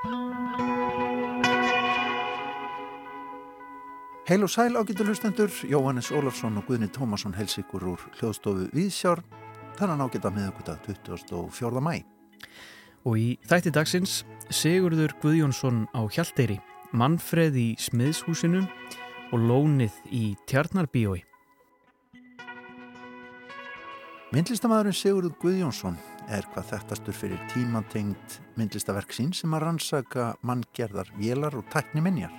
Heil og sæl ágættu hlustendur, Jóhannes Ólafsson og Guðni Tómasson hels ykkur úr hljóðstofu Víðsjár, þannig ágætta með okkur það 24. mæ. Og í þætti dagsins Sigurður Guðjónsson á Hjalteyri, Manfreð í Smiðshúsinu og Lónið í Tjarnarbíói. Myndlistamæðurinn Sigurður Guðjónsson er hvað þekktastur fyrir tímantengt myndlistaverk sín sem að rannsaka manngerðar vélar og tækni minjar.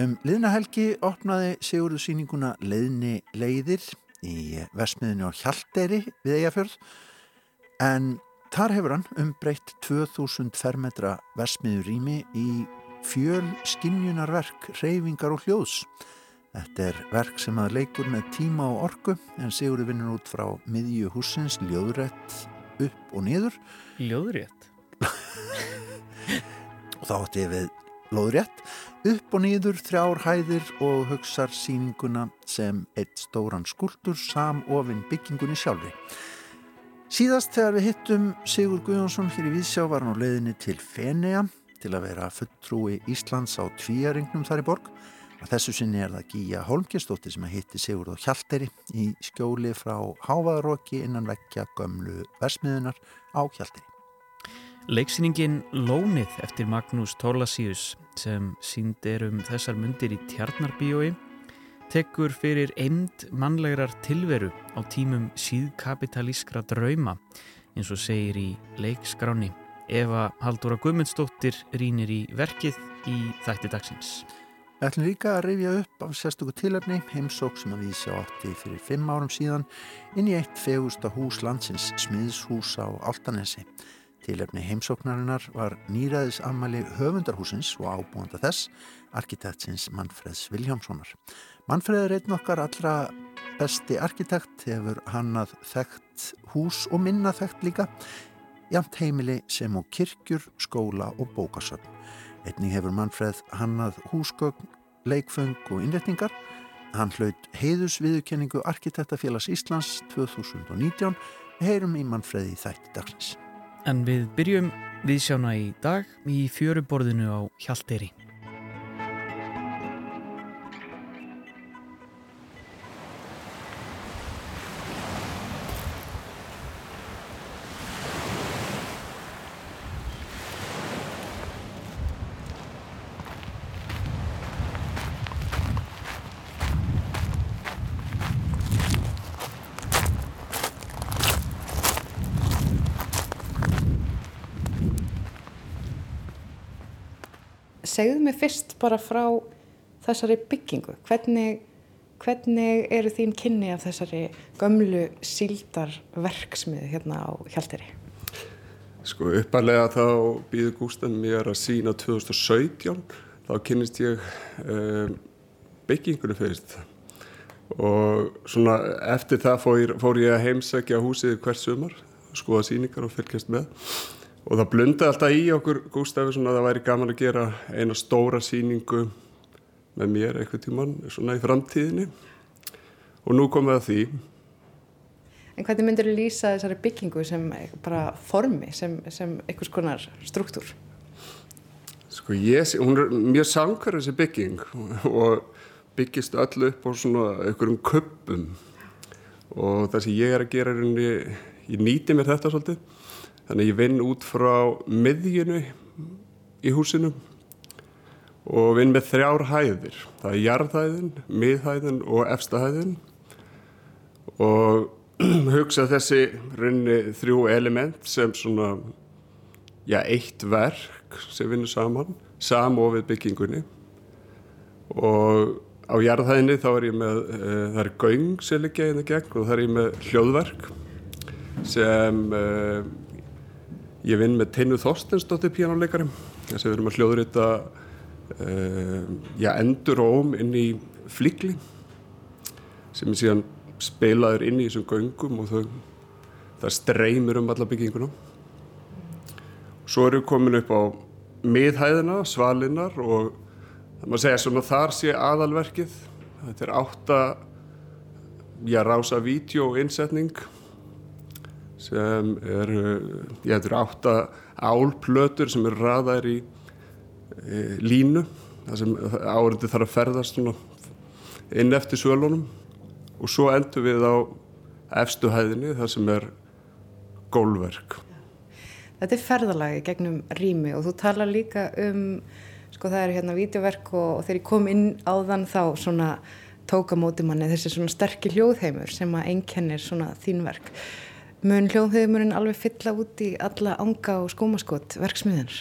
Um liðnahelgi opnaði Sigurður síninguna Leðni leiðir í Vesmiðinu á Hjalteri við Eyjafjörð en þar hefur hann umbreytt 2000 fermetra Vesmiður rými í fjöl skinnjunarverk, reyfingar og hljóðs. Þetta er verk sem að leikur með tíma og orku en Sigurður vinnur út frá miðju húsins, ljóðrætt upp og niður. Ljóðrætt? og þá ætti ég við lóðrétt upp og nýður þrjár hæðir og hugsar síninguna sem eitt stóran skuldur samofinn byggingunni sjálfi. Síðast þegar við hittum Sigur Guðjónsson hér í Vísjá var hann á leiðinni til Fenea til að vera fulltrúi Íslands á tvíaringnum þar í borg. Þessu sinni er það Gíja Holmgjastóttir sem að hitti Sigurð og Hjalteri í skjóli frá Hávaðaróki innan vekkja gömlu versmiðunar á Hjalteri. Leiksýningin Lónið eftir Magnús Tólasíus sem sínd er um þessar myndir í Tjarnarbíói tekur fyrir eind mannlegar tilveru á tímum síðkapitalískra drauma eins og segir í leikskráni Eva Haldóra Guðmundsdóttir rínir í verkið í þætti dagsins. Við ætlum líka að rifja upp af sérstöku tilöfni heimsók sem að sjá átti fyrir fimm árum síðan inn í eitt fegusta hús landsins smiðshús á Altanesi Tilefni heimsóknarinnar var nýraðis ammali höfundarhúsins og ábúanda þess, arkitektsins Manfreds Viljámssonar. Manfred er einn okkar allra besti arkitekt, hefur hannað þekkt hús og minna þekkt líka, jamt heimili sem á kirkjur, skóla og bókasögn. Einning hefur Manfred hannað húsgögn, leikföng og innretningar. Hann hlaut heiðus viðurkenningu Arkitektafélags Íslands 2019, heyrum í Manfredi þætti dagsins. En við byrjum viðsjána í dag í fjöruborðinu á Hjalteri. Bara frá þessari byggingu. Hvernig, hvernig eru þín kynni af þessari gömlu síldarverksmiðu hérna á Hjalteri? Sko uppalega þá býður Gústan mér að sína 2017 þá kynist ég um, byggingunni fyrst og svona eftir það fór, fór ég að heimsækja húsið hvert sumar skoða síningar og fylgjast með og það blundaði alltaf í okkur Gústafi svona að það væri gaman að gera eina stóra síningu með mér eitthvað tíman svona í framtíðinni. Og nú komum við að því. En hvernig myndir þú lýsa þessari byggingu sem bara formi, sem, sem einhvers konar struktúr? Sko ég, hún er mjög sangar þessi bygging og byggist öll upp á svona einhverjum köpum og það sem ég er að gera er að ég nýti mér þetta svolítið Þannig ég vinn út frá miðjunu í húsinu og vinn með þrjár hæðir. Það er jarðhæðin, miðhæðin og efstahæðin og hugsa þessi rinni þrjú element sem svona, já, eitt verk sem vinnur saman, samofið byggingunni og á jarðhæðinni þá er ég með, e, það er göng sem liggja inn í gegn og það er ég með hljóðverk sem e, Ég vinn með Teinu Þorstensdóttir pjánuleikarum þess að við erum að hljóðrita uh, já, endur og óm inn í flikli sem er síðan speilaður inn í þessum göngum og þau, það streymir um alla bygginguna. Svo eru við komin upp á miðhæðina, svalinnar og það maður segja svona þar sé aðalverkið. Þetta er átta, já, rása vídeo-innsetning sem eru, ég hefður átta álplötur sem eru raðar í e, línu þar sem árendi þarf að ferðast inn eftir svölunum og svo endur við á efstu hæðinni þar sem er gólverk. Þetta er ferðalagi gegnum rými og þú tala líka um, sko það eru hérna vídeoverk og, og þegar ég kom inn á þann þá svona tóka móti manni þessi svona sterkir hljóðheimur sem að einkennir svona þínverk. Mun hljóðheimurinn alveg fylla út í alla anga og skómaskot verksmiðinir?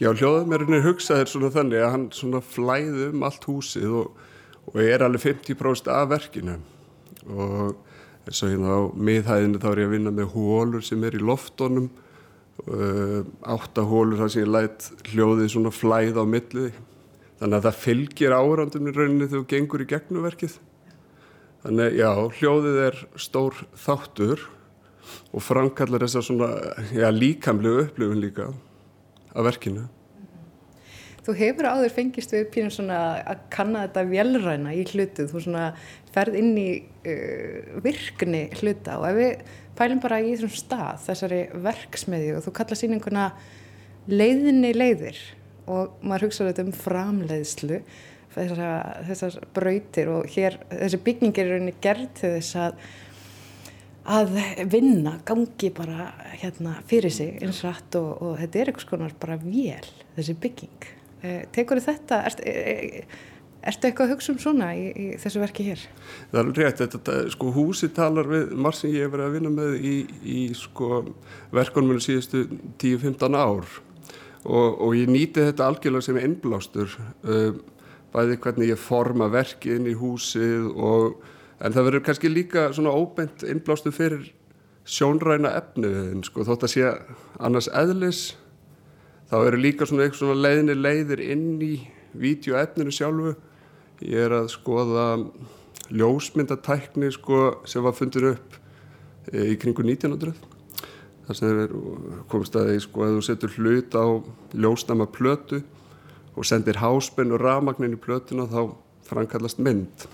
Já, hljóðheimurinn er hugsaðir svona þannig að hann svona flæði um allt húsið og, og er alveg 50% af verkinu. Og eins og hérna á miðhæðinu þá er ég að vinna með hólur sem er í loftónum uh, átta hólur þar sem ég lætt hljóðið svona flæð á millið þannig að það fylgir árandum í rauninni þegar þú gengur í gegnumverkið þannig já, hljóðið er stór þáttur og framkallar þess að svona já, líkamlegu upplifun líka af verkinu. Þú hefur áður fengist við pínum svona að kanna þetta velræna í hlutu, þú svona ferð inn í uh, virkni hluta og ef við pælum bara í þessum stað, þessari verksmiði og þú kalla síninguna leiðinni leiðir og maður hugsaður þetta um framleiðslu, þessar, þessar brautir og hér, þessi byggingir er rauninni gerð til þess að að vinna, gangi bara hérna fyrir sig eins rætt og, og þetta er einhvers konar bara vél, þessi bygging. Eh, tekur þetta, ertu er, er, eitthvað að hugsa um svona í, í þessu verki hér? Það er rétt, þetta, sko húsi talar við marg sem ég hef verið að vinna með í, í sko verkonum síðustu 10-15 ár og, og ég nýti þetta algjörlega sem innblástur uh, bæði hvernig ég forma verki inn í húsið og en það verður kannski líka svona óbent innblástur fyrir sjónræna efniðin sko. Þótt að sé annars eðlis þá eru líka svona eitthvað svona leiðinni leiðir inn í vídeoefninu sjálfu. Ég er að skoða ljósmyndatækni sko sem var fundin upp e, í kringu 1900 þar sem þeir komist að því sko að þú setur hlut á ljósnama plötu og sendir háspenn og rafmagnin í plötuna þá framkallast mynd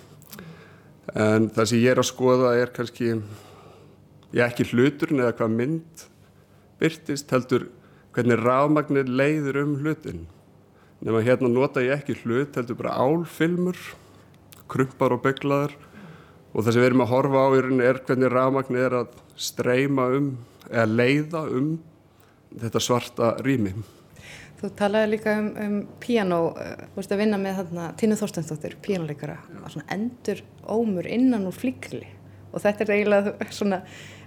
en það sem ég er að skoða er kannski ég ekki hluturinn eða hvað mynd byrtist heldur hvernig rafmagnir leiður um hlutin. Nema hérna nota ég ekki hlut heldur bara álfilmur krumpar og bygglaður og það sem við erum að horfa á í rauninni er hvernig rafmagnir er að streyma um eða leiða um þetta svarta rými Þú talaði líka um, um piano, uh, þú veist að vinna með þarna Tínu Þorstensdóttir, pianoleikara endur ómur innan úr flíkli og þetta er eiginlega svona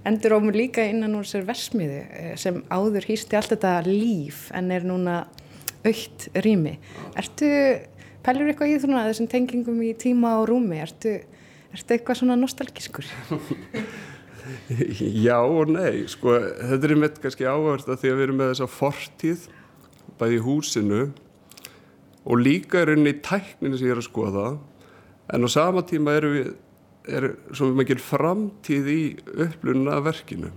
endur ómur líka innan úr sér versmiði eh, sem áður hýsti allt þetta líf en er núna aukt rými. Ertu, pælur eitthvað í svona þessum tengingum í tíma og rúmi? Ertu, ertu eitthvað svona nostalgískur? Já og nei, sko þetta er einmitt kannski áhverst að því að við erum með þessa fortíð bæði í húsinu og líka er einni í tækninu sem ég er að skoða en á sama tíma eru við er svona mikil framtíð í upplunna verkinu.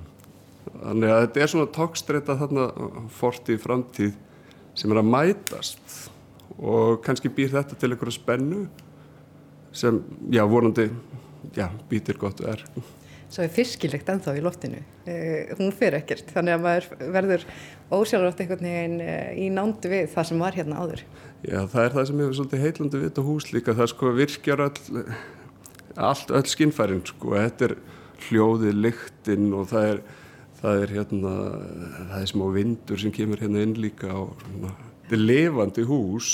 Þannig að þetta er svona tókstreita þarna fortíð framtíð sem er að mætast og kannski býr þetta til einhverja spennu sem, já, vonandi já, býtir gott verk Svo er fiskilegt ennþá í loftinu. Uh, hún fyrir ekkert, þannig að maður verður ósjálfrátt einhvern veginn uh, í nándu við það sem var hérna áður. Já, það er það sem hefur svolítið heitlandi við þetta hús líka, það sko virkjar all allt öll skinnfærin sko, þetta er hljóðið, lyktinn og það er, það er hérna, það er smá vindur sem kemur hérna inn líka og svona, þetta er levandi hús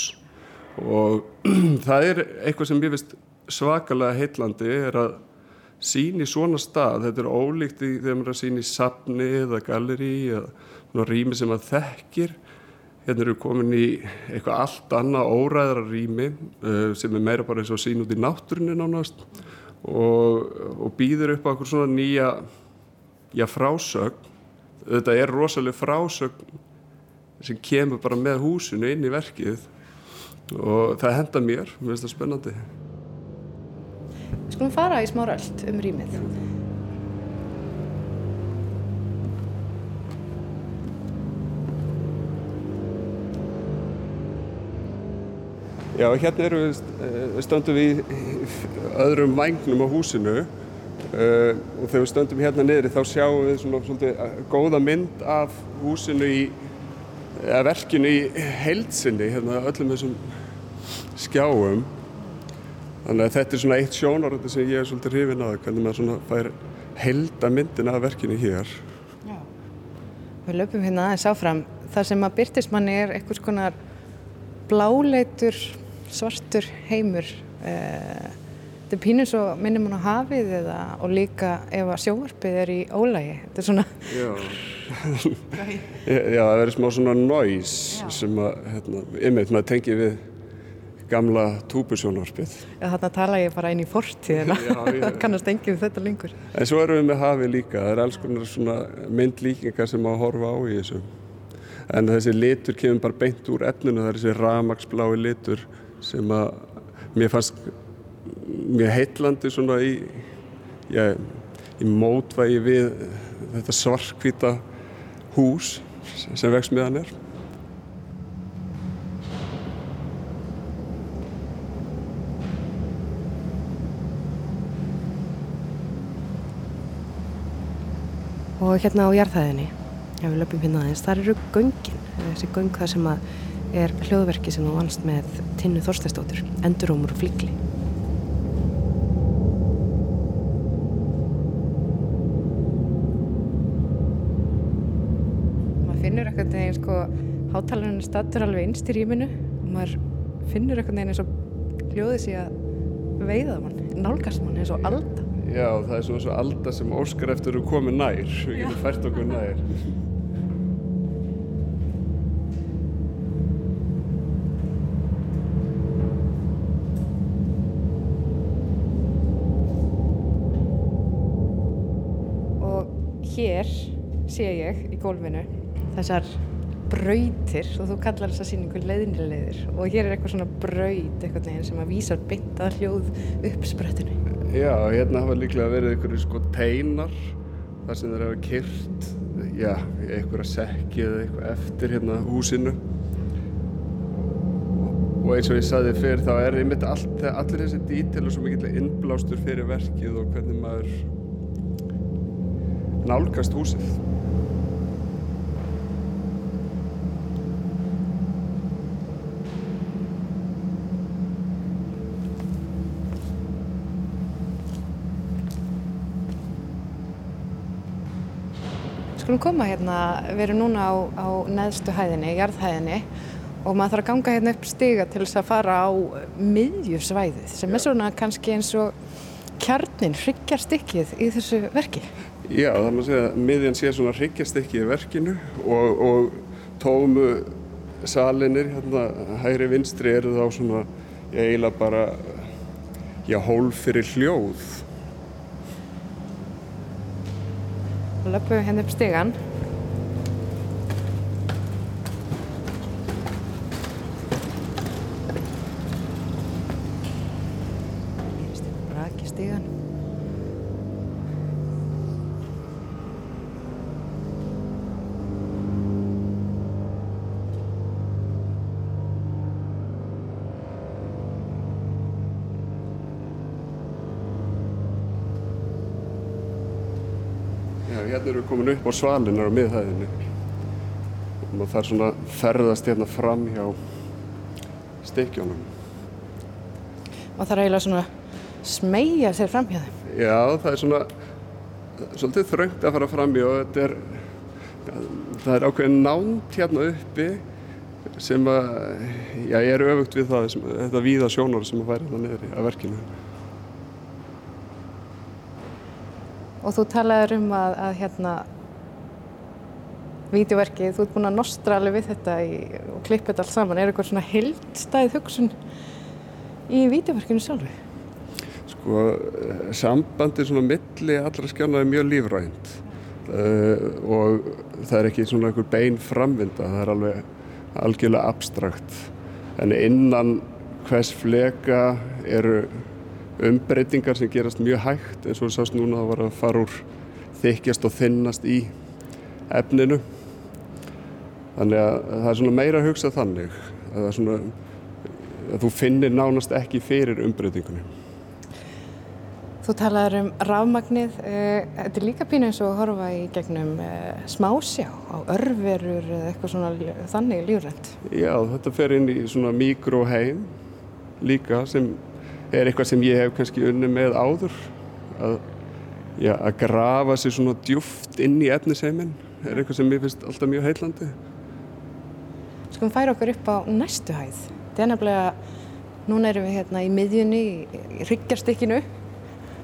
og það er eitthvað sem ég veist svakalega heitlandi er að síni svona stað, þetta er ólíkt í þegar maður er að síni sapni eða galleri eða rými sem maður þekkir. Hérna eru komin í eitthvað allt annað óræðra rými uh, sem er meira bara eins og sín út í náttúrunni nánast og, og býður upp á eitthvað svona nýja já, frásögn. Þetta er rosalega frásögn sem kemur bara með húsinu inn í verkið og það henda mér, mér finnst það spennandi Við skulum fara í smá röld um rýmið Já, hérna eru við, eh, stöndum við öðrum vagnum á húsinu uh, og þegar við stöndum hérna niður þá sjáum við svona svolítið góða mynd af húsinu í verkinu í heilsinni, hérna öllum þessum skjáum. Þannig að þetta er svona eitt sjónaröndi sem ég er svolítið hrifin að, hvernig maður svona fær heildamyndin af verkinu hér. Já. Við löpum hérna aðeins áfram. Það sem að byrtismanni er einhvers konar bláleitur, svartur heimur. Eh, þetta er pínus og minnum hann á hafið eða, og líka ef að sjóarpið er í ólægi. Þetta er svona... Já, Já það verður smá svona næs sem að, hérna, ymmið maður tengið við gamla túbusjónarspið. Þannig tala ég bara inn í fortíðina, kannast enginn þetta lengur. En svo erum við með hafi líka, það er alls konar svona myndlíkingar sem að horfa á í þessu. En þessi litur kemur bara beint úr efninu, það er þessi ramagsblái litur sem að mér fannst mjög heitlandi svona í, já, í mótvægi við þetta svarkvita hús sem veksmiðan er. Og hérna á jarðhæðinni ef við löpum hérna aðeins, þar eru göngin. Þessi göng það sem er hljóðverki sem þú vannst með Tinnu Þorstæstóttur Endurómur og Flikli. Maður finnur eitthvað þegar sko hátalarinn statur alveg innst í rýminu. Og maður finnur eitthvað þegar eins og hljóðið sé að veiða mann nálgast mann eins og alda Já, það er svona svo alda sem óskar eftir að koma nær. Við getum fært okkur nær. Og hér sé ég í gólfinu þessar brautir og þú kallar þessa síningu leiðinleðir og hér er eitthvað svona braut eitthvað sem að vísa að hljóð uppsprettinu. Já, hérna hafa líklega verið einhverju sko teinar þar sem þeir hafa kyrt já, einhverja sekki eða eitthvað eftir hérna húsinu. Og eins og ég saði fyrir þá er einmitt all, allir þessi dítilu svo mikilvæg innblástur fyrir verkið og hvernig maður nálgast húsið skulum koma. Hérna, við erum núna á, á neðstu hæðinni, jarðhæðinni og maður þarf að ganga hérna upp stiga til þess að fara á miðjusvæðið sem er svona kannski eins og kjarnin, hryggjarstykkið í þessu verki. Já, það maður segja að miðjan sé svona hryggjarstykkið í verkinu og, og tómu salinir, hérna hægri vinstri eru þá svona, eiginlega bara, já, hólf fyrir hljóð löpum hérna upp stegan Braki stegan hérna erum við komin upp á svalinar á miðhæðinni. Og maður þarf svona ferðast hérna fram hjá stekjónum og það er eiginlega svona smegja sér fram hjá þeim. Já það er svona svolítið þröngt að fara fram hjá og þetta er það er ákveðin nánt hérna uppi sem að já ég er öfugt við það sem, þetta víða sjónar sem að færa það niður að verkinu og þú talaður um að, að hérna vídeoverkið, þú ert búin að nostra alveg við þetta í, og klippa þetta alls saman. Er eitthvað svona heildstæð hugsun í vídeoverkinu sjálfu? Sko, sambandi svona milli allra skjána er mjög lífrænt. Uh, og það er ekki svona einhver bein framvinda, það er alveg algjörlega abstrakt. En innan hvers fleka eru umbreytingar sem gerast mjög hægt eins og við sást núna að það var að fara úr þykjast og þinnast í efninu þannig að það er svona meira að hugsa þannig að, svona, að þú finnir nánast ekki fyrir umbreytingunni Þú talaður um rafmagnið, uh, þetta er líka pínu eins og að horfa í gegnum uh, smásjá á örverur eða eitthvað svona þannig lífrænt. Já, þetta fer inn í svona mikroheim líka sem er eitthvað sem ég hef kannski unni með áður að, já, að grafa sér svona djúft inn í efnisheiminn er eitthvað sem ég finnst alltaf mjög heillandi. Skulum færa okkur upp á næstu hæð. Þetta er nefnilega, núna erum við hérna í miðjunni, í ryggjarstykkinu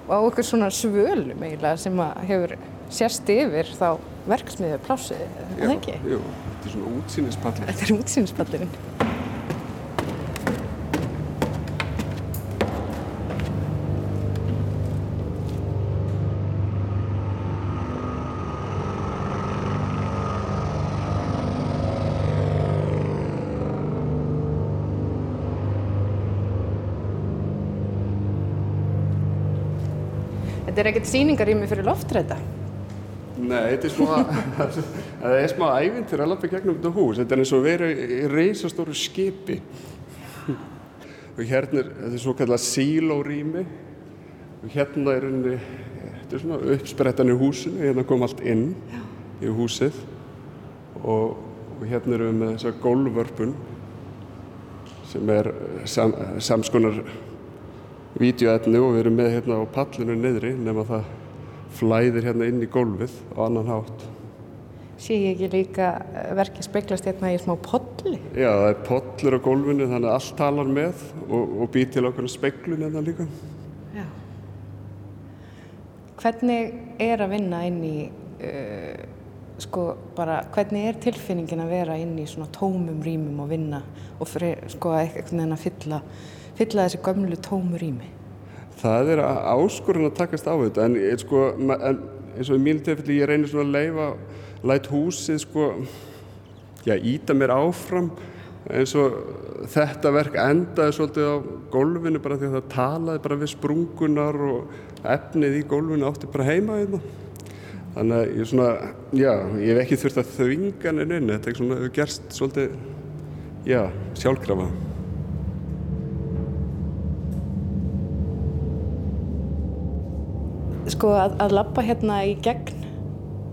og á okkur svona svölum eiginlega sem hefur sérst yfir þá verksmiðu plásið, er það ekki? Jú, þetta er svona útsýnispallin. Þetta er útsýnispallin. Þetta er ekkert síningarými fyrir loftræta. Nei, þetta er smá, það er smá ævinn fyrir að lappa gegnum þetta hús. Þetta er eins og verið í reysastóru skipi. Og hérna er, þetta svo kallað sílórými. Og hérna er henni, þetta er svona uppsprettan í húsinu, hérna kom allt inn Já. í húsið. Og, og hérna erum við með þessa gólvörpun sem er sam, samskonar vídeoetni og við erum með hérna á pallinu niðri nema það flæðir hérna inn í gólfið á annan hátt. Sé ég ekki líka eh, verkið speiklast hérna í smá podli? Já, það er podlur á gólfinu þannig að allt talar með og, og býr til okkur speiklun hérna líka. Já. Hvernig er að vinna inn í, uh, sko bara, hvernig er tilfinningin að vera inn í svona tómum rýmum og vinna og fyrir, sko, eitthvað en að fylla fylla þessi gömlu tómu rými? Það er áskorun að takast á þetta en, sko, en eins og í mínu tilfelli ég reynir svona að leifa lætt húsið sko já, íta mér áfram eins og þetta verk endaði svolítið á gólfinu bara því að það talaði bara við sprungunar og efnið í gólfinu átti bara heima hérna. Þannig að ég svona, já, ég hef ekki þurft að þvinga henni inn, þetta er svona, hefur gerst svolítið, já, sjálfkrafa. Sko að, að lappa hérna í gegn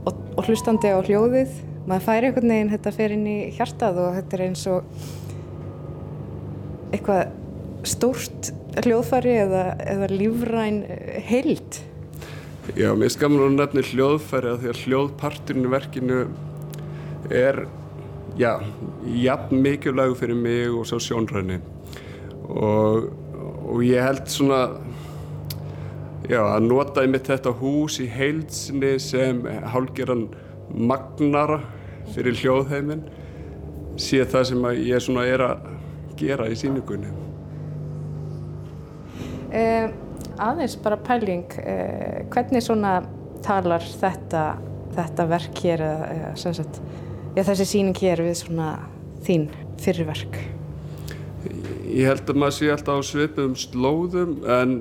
og, og hlustandi á hljóðið. Maður færi einhvern veginn þetta fer inn í hjartað og þetta er eins og eitthvað stórt hljóðfæri eða, eða lífræn heild. Já, mér skamur hún nefnir hljóðfæri að því að hljóðparturinn í verkinu er já, jafn mikilvæg fyrir mig og svo sjónræni. Og, og ég held svona Já, að nota einmitt þetta hús í heilsinni sem hálgirann magnara fyrir hljóðheiminn sé það sem ég svona er að gera í síningunni. Eh, aðeins bara pæling, eh, hvernig svona talar þetta, þetta verk hér, eða, sagt, já, þessi síning hér við svona þín fyrirverk? Ég held að maður sé alltaf á svipum slóðum en,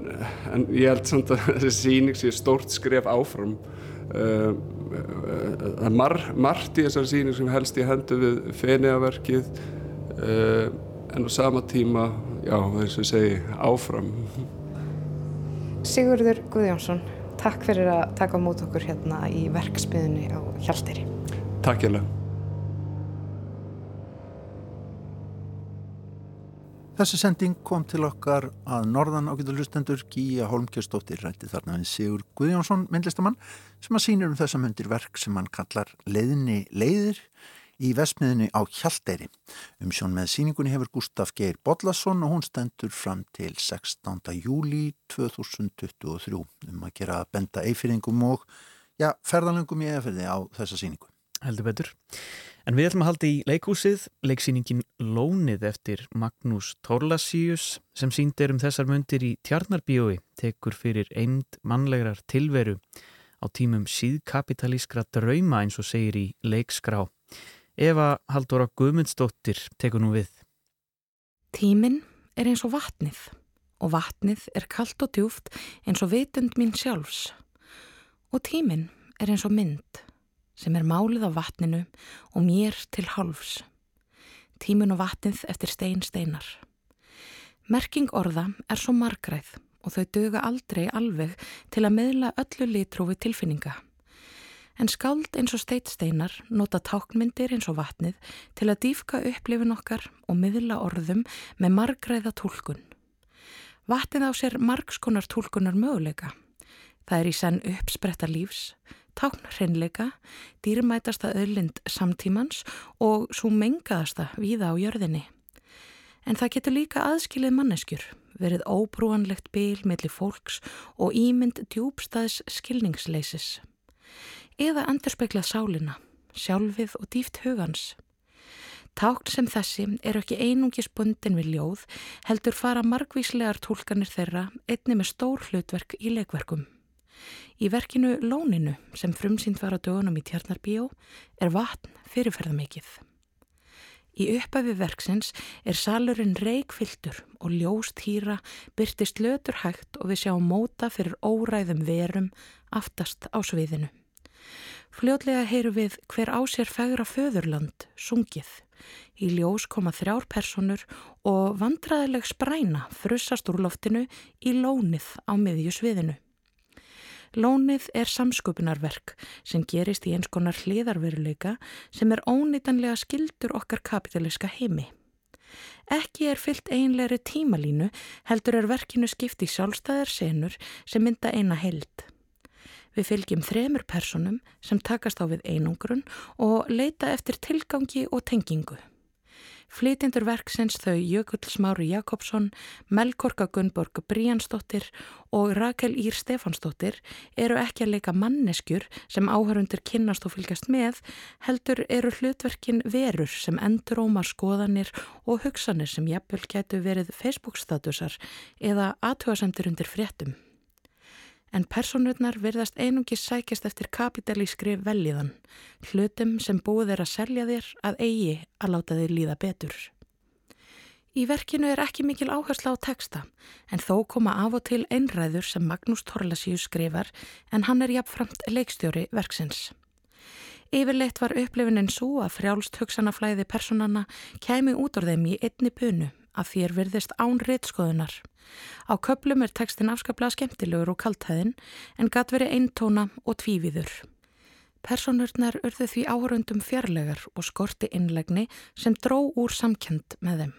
en ég held samt að þessi síning sé stórt skref áfram. Uh, er mar, margt í þessari síning sem helst í hendu við feniaverkið uh, en á sama tíma, já, þess að segja, áfram. Sigurður Guðjónsson, takk fyrir að taka á mót okkur hérna í verksmiðunni á Hjalteri. Takk ég lega. Þessi sending kom til okkar að norðan ágættalhustendur Gíja Holmkjastóttir rætti þarna við Sigur Guðjónsson, myndlistamann, sem að sínur um þessa myndir verk sem hann kallar leiðinni leiðir í vesmiðinni á Hjalteyri. Um sjón með síningunni hefur Gustaf Geir Bodlasson og hún stendur fram til 16. júli 2023 um að gera benda eifyringum og ja, ferðalengum í eferði á þessa síningu. Heldur betur. En við ætlum að halda í leikúsið, leiksýningin Lónið eftir Magnús Torlasíus sem síndir um þessar myndir í Tjarnarbíói tekur fyrir eind mannlegar tilveru á tímum síðkapitalískra drauma eins og segir í leikskrá. Eva Haldóra Guðmundsdóttir tekur nú við. Tíminn er eins og vatnið og vatnið er kallt og djúft eins og vitund mín sjálfs og tíminn er eins og mynd sem er málið á vatninu og mér til hálfs. Tímun og vatnið eftir stein steinar. Merking orða er svo margræð og þau döga aldrei alveg til að meðla öllu litrófi tilfinninga. En skáld eins og steitsteinar nota táknmyndir eins og vatnið til að dýfka upplifin okkar og miðla orðum með margræða tólkun. Vatnið á sér margskonar tólkunar möguleika. Það er í senn uppspretta lífs, tákn hreinleika, dýrmætasta öðlind samtímans og svo mengaðasta víða á jörðinni. En það getur líka aðskilið manneskjur, verið óbrúanlegt byl millir fólks og ímynd djúbstæðs skilningsleisis eða endurspeiklað sálina, sjálfið og dýft hugans. Tákn sem þessi er ekki einungis bundin við ljóð, heldur fara margvíslegar tólkanir þeirra einni með stór hlutverk í leikverkum. Í verkinu Lóninu sem frumsýnd var á dögunum í Tjarnarbíó er vatn fyrirferðamikið. Í uppæfi verksins er salurinn reikfyldur og ljóst hýra byrtist lötur hægt og við sjáum móta fyrir óræðum verum aftast á sviðinu. Fljótlega heyru við hver á sér fegra föðurland, sungið. Í ljós koma þrjár personur og vandraðileg spræna frussast úr loftinu í lónið á miðju sviðinu. Lónið er samsköpunarverk sem gerist í eins konar hliðarveruleika sem er ónýtanlega skildur okkar kapitaliska heimi. Ekki er fyllt einlegri tímalínu heldur er verkinu skipt í sjálfstæðar senur sem mynda eina held. Við fylgjum þremur personum sem takast á við einungrun og leita eftir tilgangi og tengingu. Flytindur verksins þau Jökull Smári Jakobsson, Melkorka Gunnborg Bríansdóttir og Rakel Ír Stefansdóttir eru ekki að leika manneskjur sem áhörundir kynnast og fylgjast með, heldur eru hlutverkin verur sem endur ómar skoðanir og hugsanir sem jafnvel getur verið Facebook-statusar eða aðtöðasendur undir fréttum en personurnar verðast einungi sækjast eftir kapitalískri velliðan, hlutum sem búið er að selja þér að eigi að láta þér líða betur. Í verkinu er ekki mikil áhersla á texta, en þó koma af og til einræður sem Magnús Torlasíus skrifar, en hann er jafnframt leikstjóri verksins. Yfirleitt var upplifinin svo að frjálst hugsanaflæði personana kæmi út úr þeim í einni bunu að þér virðist án reitskoðunar. Á köplum er tekstin afskaplega skemmtilegur og kaltæðin en gatt verið eintóna og tvíviður. Personurnar urðu því áhörundum fjarlægar og skorti innlegni sem dró úr samkjönd með þeim.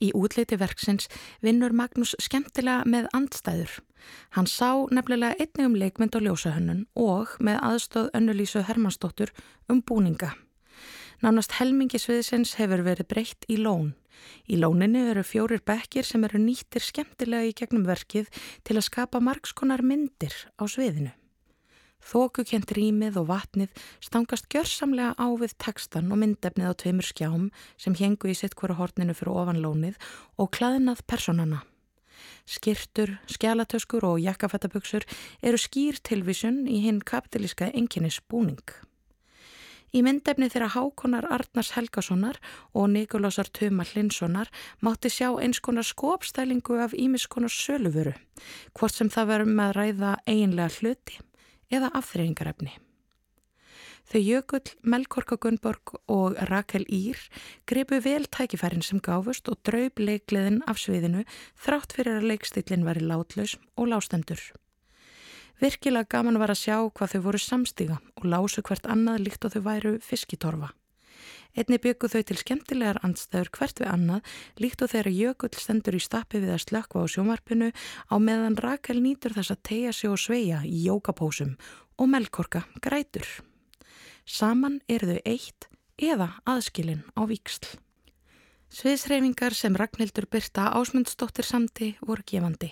Í útleiti verksins vinnur Magnús skemmtilega með andstæður. Hann sá nefnilega einnig um leikmynd og ljósahönnun og með aðstóð önnulísu Hermannsdóttur um búninga. Nánast helmingi sviðsins hefur verið breytt í lón. Í lóninu eru fjórir bekkir sem eru nýttir skemmtilega í gegnum verkið til að skapa margskonar myndir á sviðinu. Þókukent rýmið og vatnið stangast gjörsamlega á við tekstan og myndefnið á tveimur skjám sem hengu í sitt hverju horninu fyrir ofanlónið og klaðinað personana. Skirtur, skjálatöskur og jakkafættaböksur eru skýr tilvísun í hinn kapitalíska enginnis búning. Í myndefni þeirra Hákonar Arnars Helgasonar og Nikolásar Tuma Hlinssonar mátti sjá eins konar skópstælingu af ímiskonar sölufuru, hvort sem það verður með að ræða eiginlega hluti eða afþreyingarefni. Þau Jökull, Melkorka Gunnborg og Rakel Ír gripu vel tækifærin sem gáfust og draub leikliðin af sviðinu þrátt fyrir að leikstillin væri látlaus og lástendur. Virkilega gaman var að sjá hvað þau voru samstíga og lásu hvert annað líkt og þau væru fiskitorfa. Einni byggu þau til skemmtilegar andstæður hvert við annað líkt og þeirra jökull stendur í stappi við að slökka á sjómarpinu á meðan Rakel nýtur þess að tegja sig og sveia í jókapósum og melkorka grætur. Saman eru þau eitt eða aðskilin á viksl. Sviðsreifingar sem Ragnhildur Byrta ásmundsdóttir samti voru gefandi.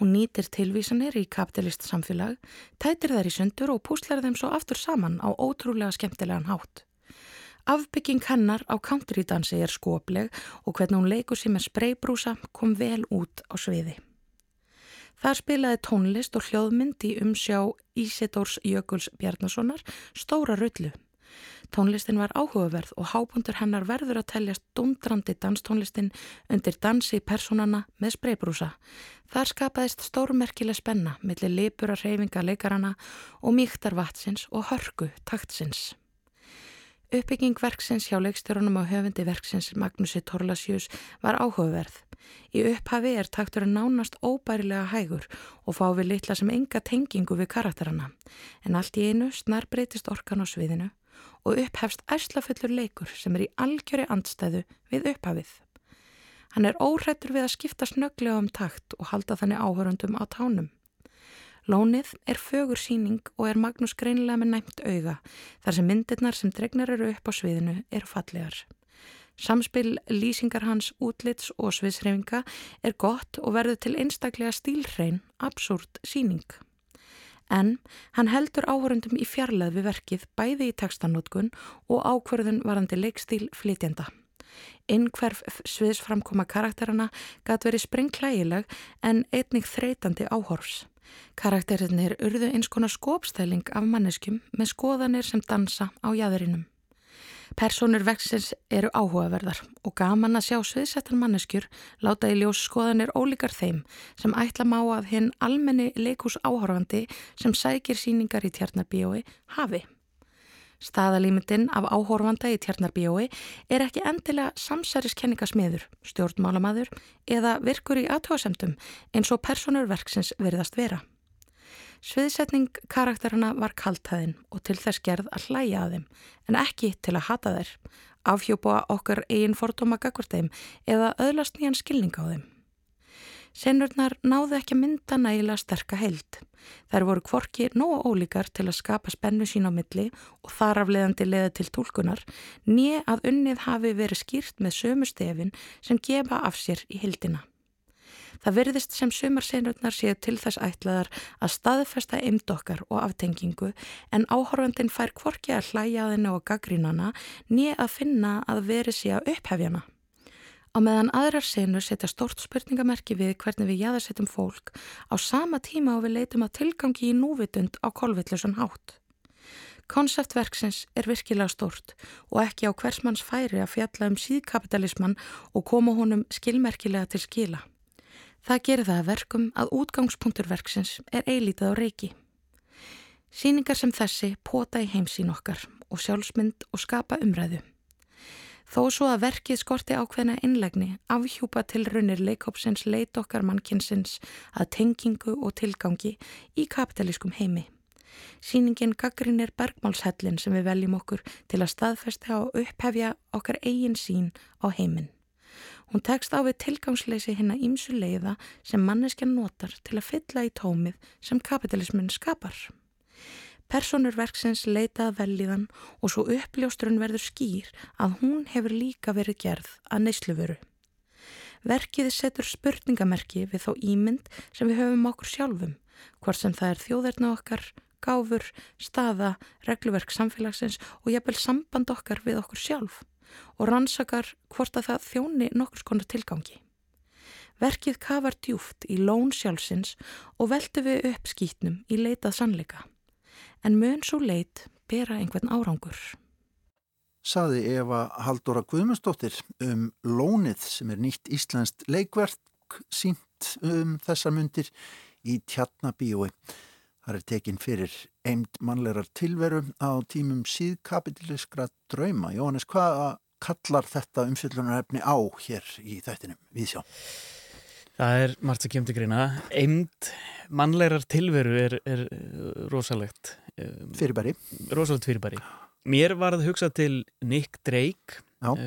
Hún nýtir tilvísanir í kapitalist samfélag, tætir þær í sundur og púslar þeim svo aftur saman á ótrúlega skemmtilegan hátt. Afbygging hennar á countrydansi er skopleg og hvernig hún leikur sér með spreybrúsa kom vel út á sviði. Það spilaði tónlist og hljóðmynd í umsjá Ísidórs Jökuls Bjarnasonar stóra rullu. Tónlistin var áhugaverð og hábundur hennar verður að teljast dundrandi danstónlistin undir dansi personana með spreybrúsa. Þar skapaðist stórmerkileg spenna millir lipura reyfinga leikarana og mýktar vatsins og hörgu taktsins. Uppbygging verksins hjá leikstjórunum á höfundi verksins Magnúsi Torlasjús var áhugaverð Í upphafi er takturinn nánast óbærilega hægur og fá við litla sem enga tengingu við karakterana en allt í einu snar breytist orkan á sviðinu og upphefst æslafullur leikur sem er í algjöri andstæðu við upphafið. Hann er óhrættur við að skipta snöglega um takt og halda þannig áhörundum á tánum. Lónið er fögur síning og er Magnús greinilega með næmt auga þar sem myndirnar sem dregnar eru upp á sviðinu eru fallegar. Samspil lýsingar hans útlits og sviðsreifinga er gott og verður til einstaklega stílhrein, absúrt síning. En hann heldur áhörundum í fjarlæð við verkið bæði í textanótkun og ákverðun varandi leikstíl flytjenda. Innhverf sviðsframkoma karakterana gæti verið sprengklægileg en einnig þreytandi áhorfs. Karakterinir urðu eins konar skópstæling af manneskjum með skoðanir sem dansa á jæðurinnum. Personur vexins eru áhugaverðar og gaman að sjá sviðsettan manneskjur láta í ljós skoðanir ólíkar þeim sem ætla má að hinn almenni leikús áhorfandi sem sækir síningar í tjarnarbíói hafi. Staðalímyndin af áhorfanda í tjarnarbíói er ekki endilega samsæriskenningasmiður, stjórnmálamadur eða virkur í aðtóðsendum eins og personur verksins verðast vera. Sviðsetning karakterina var kaltæðin og til þess gerð að hlæja að þeim en ekki til að hata þeir, afhjópa okkar eigin fordóma gagvarteim eða öðlast nýjan skilning á þeim. Senurnar náðu ekki að mynda nægilega sterka heild. Þær voru kvorki nógu ólíkar til að skapa spennu sín á milli og þar afleðandi leða til tólkunar, nýja að unnið hafi verið skýrt með sömu stefin sem gefa af sér í hildina. Það verðist sem sömarsenurnar séu til þess ætlaðar að staðfesta eimdokkar og aftengingu en áhorfandin fær kvorki að hlæja henni og gaggrínana nýja að finna að verið sé að upphefjana. Á meðan aðrar senur setja stort spurningamerki við hvernig við jæðarsettum fólk á sama tíma og við leitum að tilgangi í núvitund á kolvillusun hátt. Konseptverksins er virkilega stort og ekki á hversmanns færi að fjalla um síðkapitalisman og koma honum skilmerkilega til skila. Það gerir það að verkum að útgangspunktur verksins er eilítið á reiki. Sýningar sem þessi pota í heimsín okkar og sjálfsmynd og skapa umræðu. Þó svo að verkið skorti ákveðna innlegni afhjúpa til runir leikópsins leit okkar mannkinsins að tengingu og tilgangi í kapitalískum heimi. Sýningin gaggrinir bergmálshellin sem við veljum okkur til að staðfesta og upphefja okkar eigin sín á heiminn. Hún tekst á við tilgangsleysi hinn að ímsu leiða sem manneskjan notar til að fylla í tómið sem kapitalismin skapar. Personur verksins leitað velíðan og svo uppljóstrun verður skýr að hún hefur líka verið gerð að neysluvöru. Verkið setur spurningamerki við þá ímynd sem við höfum okkur sjálfum, hvort sem það er þjóðerna okkar, gáfur, staða, regluverk samfélagsins og jafnvel samband okkar við okkur sjálf og rannsakar hvort að það þjóni nokkur skona tilgangi. Verkið kafar djúft í lón sjálfsins og veldu við upp skýtnum í leitað sannleika en mun svo leit bera einhvern árangur. Saði Eva Haldóra Guðmundsdóttir um Lónið sem er nýtt íslenskt leikverk sínt um þessar myndir í Tjarnabíói. Það er tekin fyrir eind mannlegar tilveru á tímum síðkapitiliskra drauma. Jóhannes, hvað kallar þetta umfyllunarefni á hér í þættinum við sjá? Það er margt sem kemur til greina. Eind mannlegar tilveru er, er rosalegt um, fyrirbæri. rosalega fyrirbæri. Mér var að hugsa til Nick Drake uh,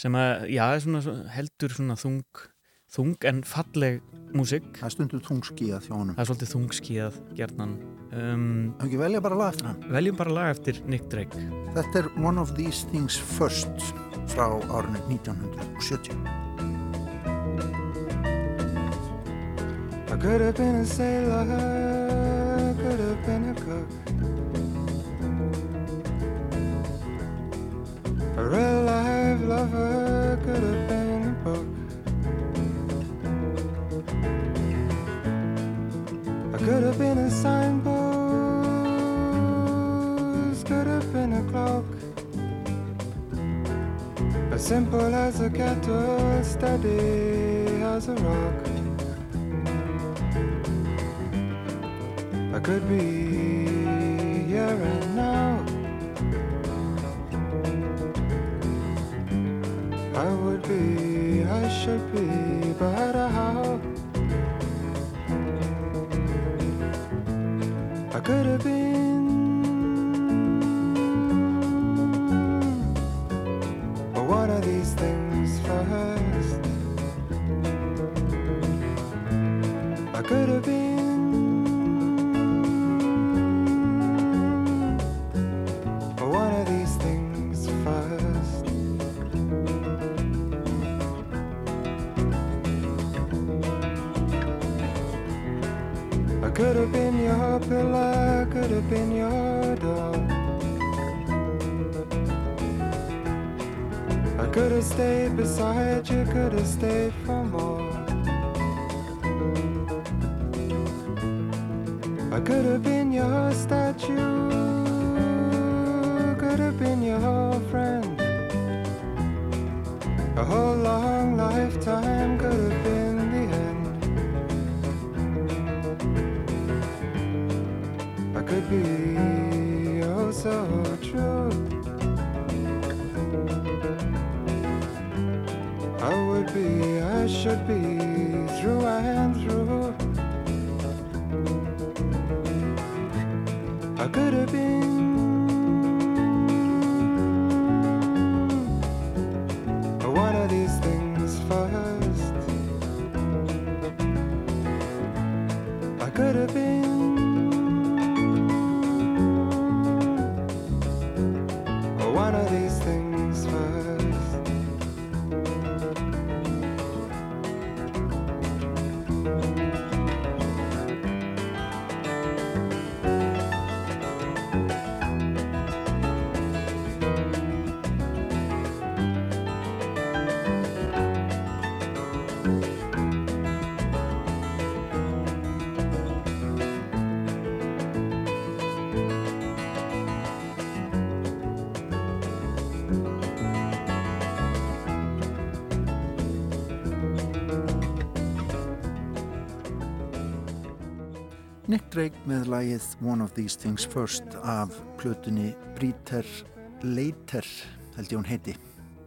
sem að, já, svona, heldur svona þung, þung en falleg músik það er stundu þungskíðað hjá honum. Það er svolítið þungskíðað gerðnan um, ekki velja bara lag eftir hann? Veljum bara lag eftir Nick Drake. Þetta er One of These Things First frá árinu 1970 could have been a sailor could have been a cook. A real life lover could have been a book. I could have been a signpost, could have been a clock. As simple as a kettle, steady as a rock. I could be here and now. I would be, I should be, but how? I could have been. Nick Drake með lagið One of These Things First af plötunni Bríter Leiter held ég hún heiti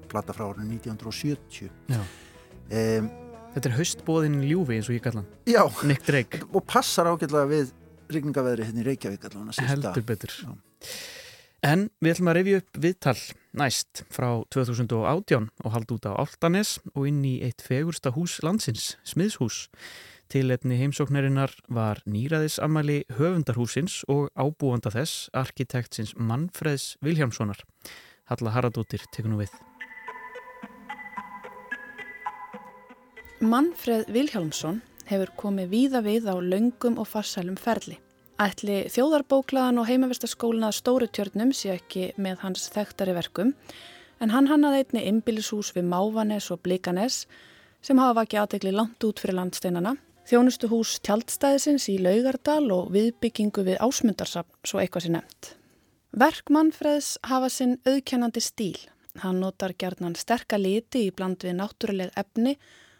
plata frá árið 1970 Já. um, Þetta er haustbóðin ljúfi eins og ég kalla hann. Já, Nick Drake, og passar ágætlega við rigningaveðri hérna í Reykjavík allavega heldur betur. Já. En við ætlum að revja upp viðtal næst frá 2018 og halda út á Altanes og inn í eitt fegursta hús landsins, smiðshús. Tilefni heimsóknarinnar var nýraðisammæli höfundarhúsins og ábúanda þess, arkitektsins Manfreðs Viljámssonar. Halla Haraldóttir tekur nú við. Manfreð Vilhjálmsson hefur komið víða við á löngum og farsælum ferli. Ætli þjóðarbóklaðan og heimavistaskólin að stóru tjörnum sé ekki með hans þekktari verkum, en hann hannaði einni ymbilishús við Mávanes og Blikanes sem hafa vakið aðtegli langt út fyrir landsteinana, þjónustuhús tjaldstæðisins í Laugardal og viðbyggingu við Ásmundarsafn, svo eitthvað sé nefnt. Verk Manfreðs hafa sinn auðkennandi stíl. Hann notar gjarnan sterka liti í bland við náttúruleg efni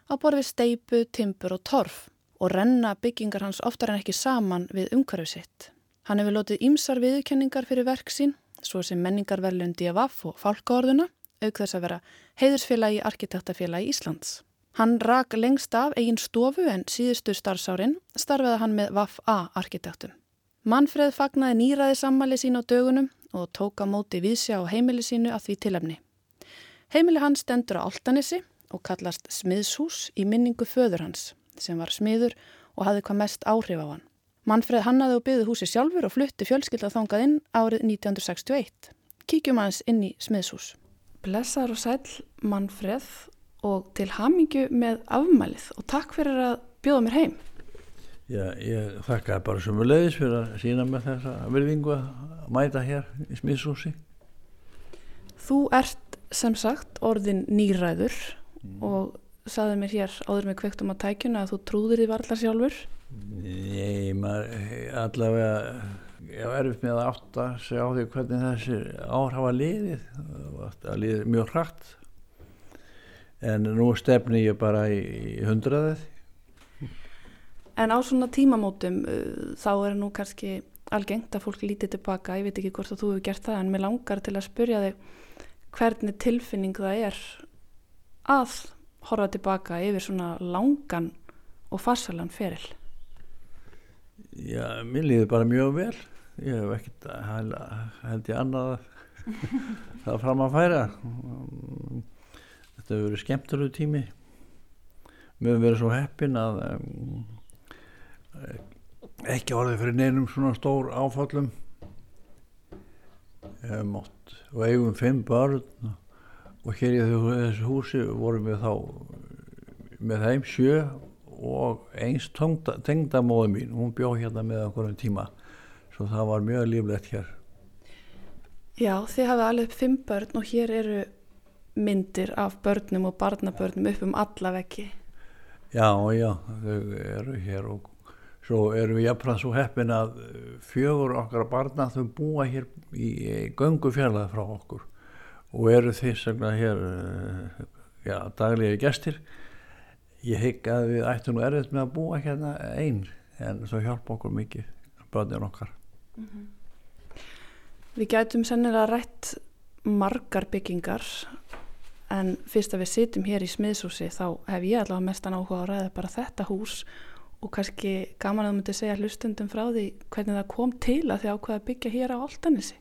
á borð við steipu, timpur og torf og renna byggingar hans oftar en ekki saman við umhverfu sitt. Hann hefur lotið ímsar viðurkenningar fyrir verk sín, svo sem menningarverlun DFF og fálkaorðuna, auk þess að vera heiðursfélagi arkitektafélagi Íslands. Hann rak lengst af eigin stofu en síðustu starfsárin starfaði hann með VAF-A arkitektum. Manfreð fagnaði nýraði sammali sín á dögunum og tók á móti viðsjá á heimili sínu að því tilefni. Heimili hans stendur á Altanesi og kallast Smiðshús í minningu föður hans sem var smiður og hafði hvað mest áhrif á hann. Manfreð hannaði og byggði húsi sjálfur og flutti fjölskylda þangað inn árið 1961. Kíkjum aðeins inn í Smiðshús. Blessar og sæl Manfreð og til hamingju með afmælið og takk fyrir að bjóða mér heim. Já, ég þakka bara sumulegis fyrir að sína með þessa virðingu að mæta hér í smiðshúsi. Þú ert sem sagt orðin nýræður og saði mér hér áður með kveikt um að tækjuna að þú trúðir því varlar sjálfur. Nei, maður allavega ég var erfitt með að átta sig á því hvernig þessi ár hafa liðið liðið mjög hratt en nú stefni ég bara í, í hundraðið En á svona tímamótum uh, þá er nú kannski algengt að fólk lítið tilbaka, ég veit ekki hvort að þú hefur gert það en mér langar til að spurja þig hvernig tilfinning það er að horfa tilbaka yfir svona langan og farsalan feril? Já, mér líður bara mjög vel. Ég hef ekkert held, ég annað það fram að færa. Þetta hefur verið skemmtilegu tími. Mér hefur verið svo heppin að um, ekki orðið fyrir neinum svona stór áfallum. Mátt, og eigum fimm börn og hér í þessu húsi vorum við þá með þeim sjö og eins tengdamóðu mín, hún bjóð hérna með okkur um tíma, svo það var mjög líflegt hér. Já, þið hafið alveg fimm börn og hér eru myndir af börnum og barnabörnum upp um alla veggi. Já, já, þau eru hér og svo erum við jafnfram svo heppin að fjögur okkar barna þau búa hér í göngu fjallað frá okkur og eru þess að hér já, daglega gestir ég hygg að við ættum nú erfitt með að búa hérna einn en það hjálpa okkur mikið börnir okkar mm -hmm. Við gætum sennilega rætt margar byggingar en fyrst að við sittum hér í smiðsúsi þá hef ég allavega mestan áhuga á að ræða bara þetta hús. Og kannski gaman að þú myndi segja hlustundum frá því hvernig það kom til að þið ákvaða að byggja hér á Altanissi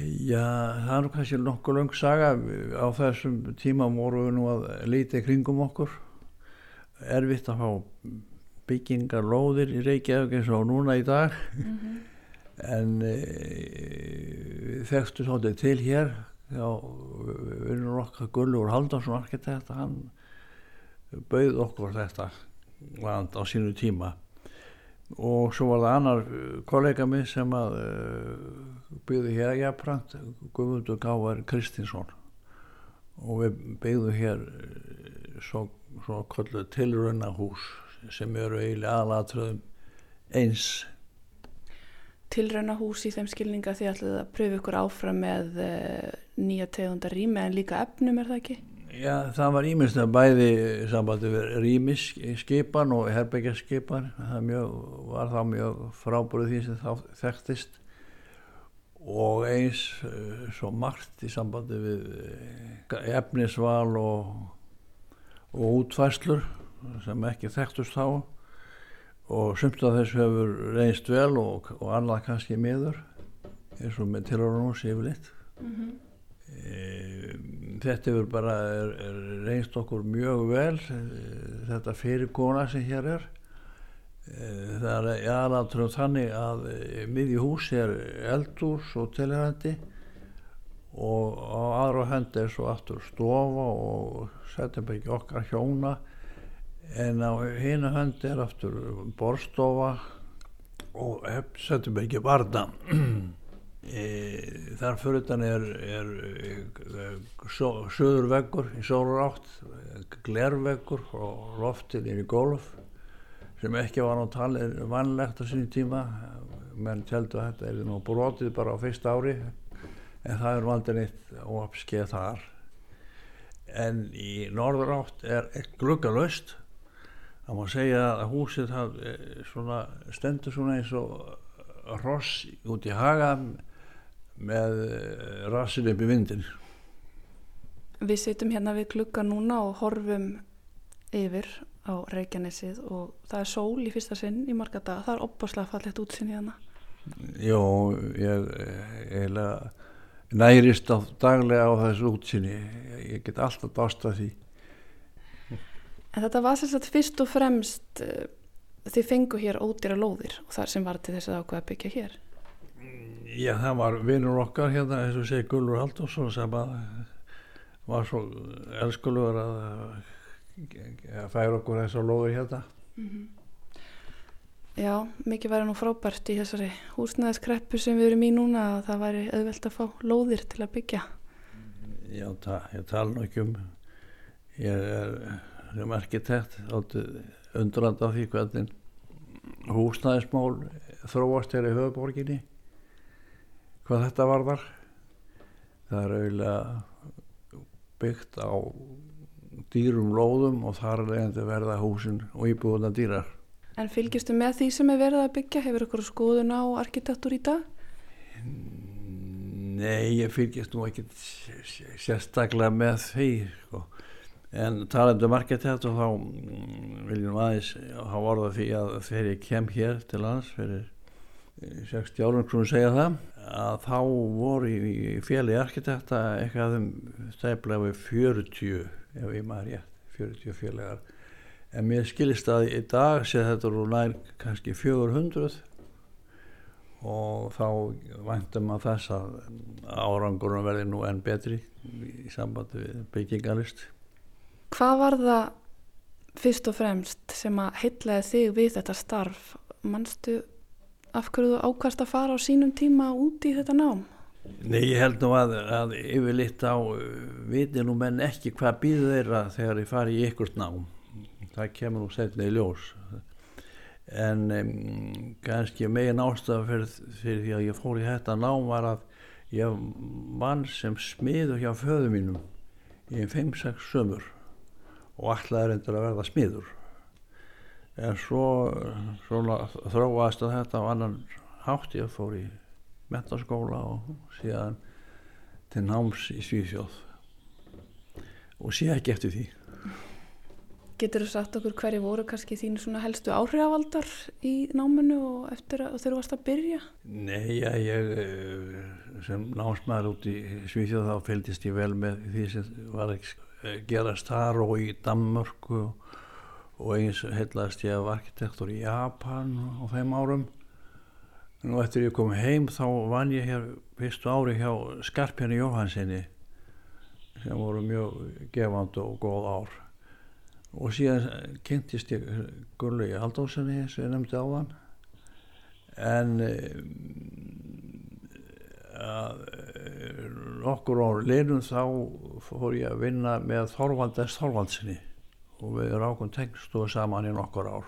Já, það er kannski nokkuð lang saga. Á þessum tíma voru við nú að leita í kringum okkur. Erfitt að fá byggingar lóðir í Reykjavík eins og núna í dag. Mm -hmm. en e, við þekkstu svolítið til hér þá vinnur okkar Gullur Haldarsson arkitekt hann bauð okkur þetta land á sínu tíma. Og svo var það annar kollega minn sem að uh, byggði hér jafnframt Guðmundur Gávar Kristinsson. Og við byggðum hér svo, svo kollu tilraunahús sem eru eiginlega aðlatröðum eins Tilraunahús í þeim skilninga því að pröfu ykkur áfram með uh, nýja tegundar rými en líka efnum er það ekki? Já, það var ímest að bæði sambandi við rýmisskipan og herbyggjarskipan það var þá mjög frábúrið því sem þá þekktist. Og eins uh, svo margt í sambandi við uh, efnisval og, og útfæslur sem ekki þekktust þá og sumt af þessu hefur reynst vel og, og annað kannski miður eins og með tilhörunum séflitt mm -hmm. e, þetta hefur bara er, er reynst okkur mjög vel e, þetta fyrirkona sem hér er. E, það er aðalatröð þannig að e, miðji hús er eldús og tilhörandi og á aðra hönd er svo aftur stofa og setjum ekki okkar hjóna en á hinu hönd er aftur borstofa og setjum ekki barna e, þar fyrir þann er, er, er söður veggur í sólur átt glerveggur og loftið inn í golf sem ekki var náttúrulega talið vanlegt á sín tíma. Menn teldu að þetta er nú brotið bara á fyrsta ári en það er vandin eitt óapskeið þar. En í norður átt er gluggalöst það má segja að húsið það eh, svona, stendur svona eins og ross út í haga með eh, rassin upp í vindin Við sittum hérna við klukka núna og horfum yfir á Reykjanesið og það er sól í fyrsta sinn í marga dag, það er opbáslega fallet útsinn í hana Jó, ég eiginlega nærist á daglega á þessu útsinni ég get alltaf dásta því En þetta var sérstaklega fyrst og fremst uh, þið fengu hér ódýra lóðir og þar sem var til þess að ákveða byggja hér. Já, það var vinnur okkar hérna, eins og segi Gullur Haldursson sem að var svo elskulegur að, að færa okkur þessar lóðir hérna. Mm -hmm. Já, mikið væri nú frábært í þessari húsnæðiskreppu sem við erum í núna að það væri auðvelt að fá lóðir til að byggja. Já, það, ég tala nú ekki um ég er sem arkitekt undrand af því hvernig húsnæðismál þróast hér í höfuborginni hvað þetta varðar það er auðvitað byggt á dýrum lóðum og þar er leiðandi verða húsin og íbúðuna dýrar En fylgistu með því sem er verið að byggja? Hefur ykkur skoðun á arkitektur í dag? Nei, ég fylgist nú ekki sérstaklega með því sko en talandu um arkitekt og þá mm, viljum aðeins hafa orða því að þegar ég kem hér til lands fyrir 60 árum sem segja það að þá voru í, fjöli arkitekta eitthvað um stæflega við 40 ef ég maður rétt, 40 fjölegar en mér skilist að í dag sé þetta eru nær kannski 400 og þá væntum að þess að árangurum verði nú enn betri í sambandi við byggingalist Hvað var það fyrst og fremst sem að heitlaði þig við þetta starf? Manstu af hverju þú ákvæmst að fara á sínum tíma út í þetta nám? Nei, ég held nú að, að yfirleitt á uh, viti nú menn ekki hvað býður þeirra þegar ég fari í ykkurt nám. Það kemur nú setna í ljós. En um, kannski megin ástæða fyrir, fyrir því að ég fór í þetta nám var að ég vann sem smiður hjá föðu mínum í 5-6 sömur og alltaf endur að verða smiður. En svo svona þróaðist að þetta á annan hátt. Ég fór í metaskóla og síðan til náms í Svíþjóð. Og sé ekki eftir því. Getur þú sagt okkur hverju voru kannski þínu svona helstu áhrifavaldar í náminu og eftir að þeir varst að byrja? Nei, já, ég eh, sem námsmaður út í Svíþjóð þá fylgist ég vel með því sem var ekki gerast þar og í Danmörku og eins heitlaðist ég af arkitektur í Japan á þeim árum. Og eftir ég kom heim þá vann ég hér fyrstu ári hjá Skarpjarni Jóhansinni sem voru mjög gefand og góð ár. Og síðan kynntist ég Gurli Aldósenni sem ég nefndi á hann en að nokkur ár leinum þá fór ég að vinna með Þorvaldest Þorvaldsinni og við rákum tengstu saman í nokkur ár.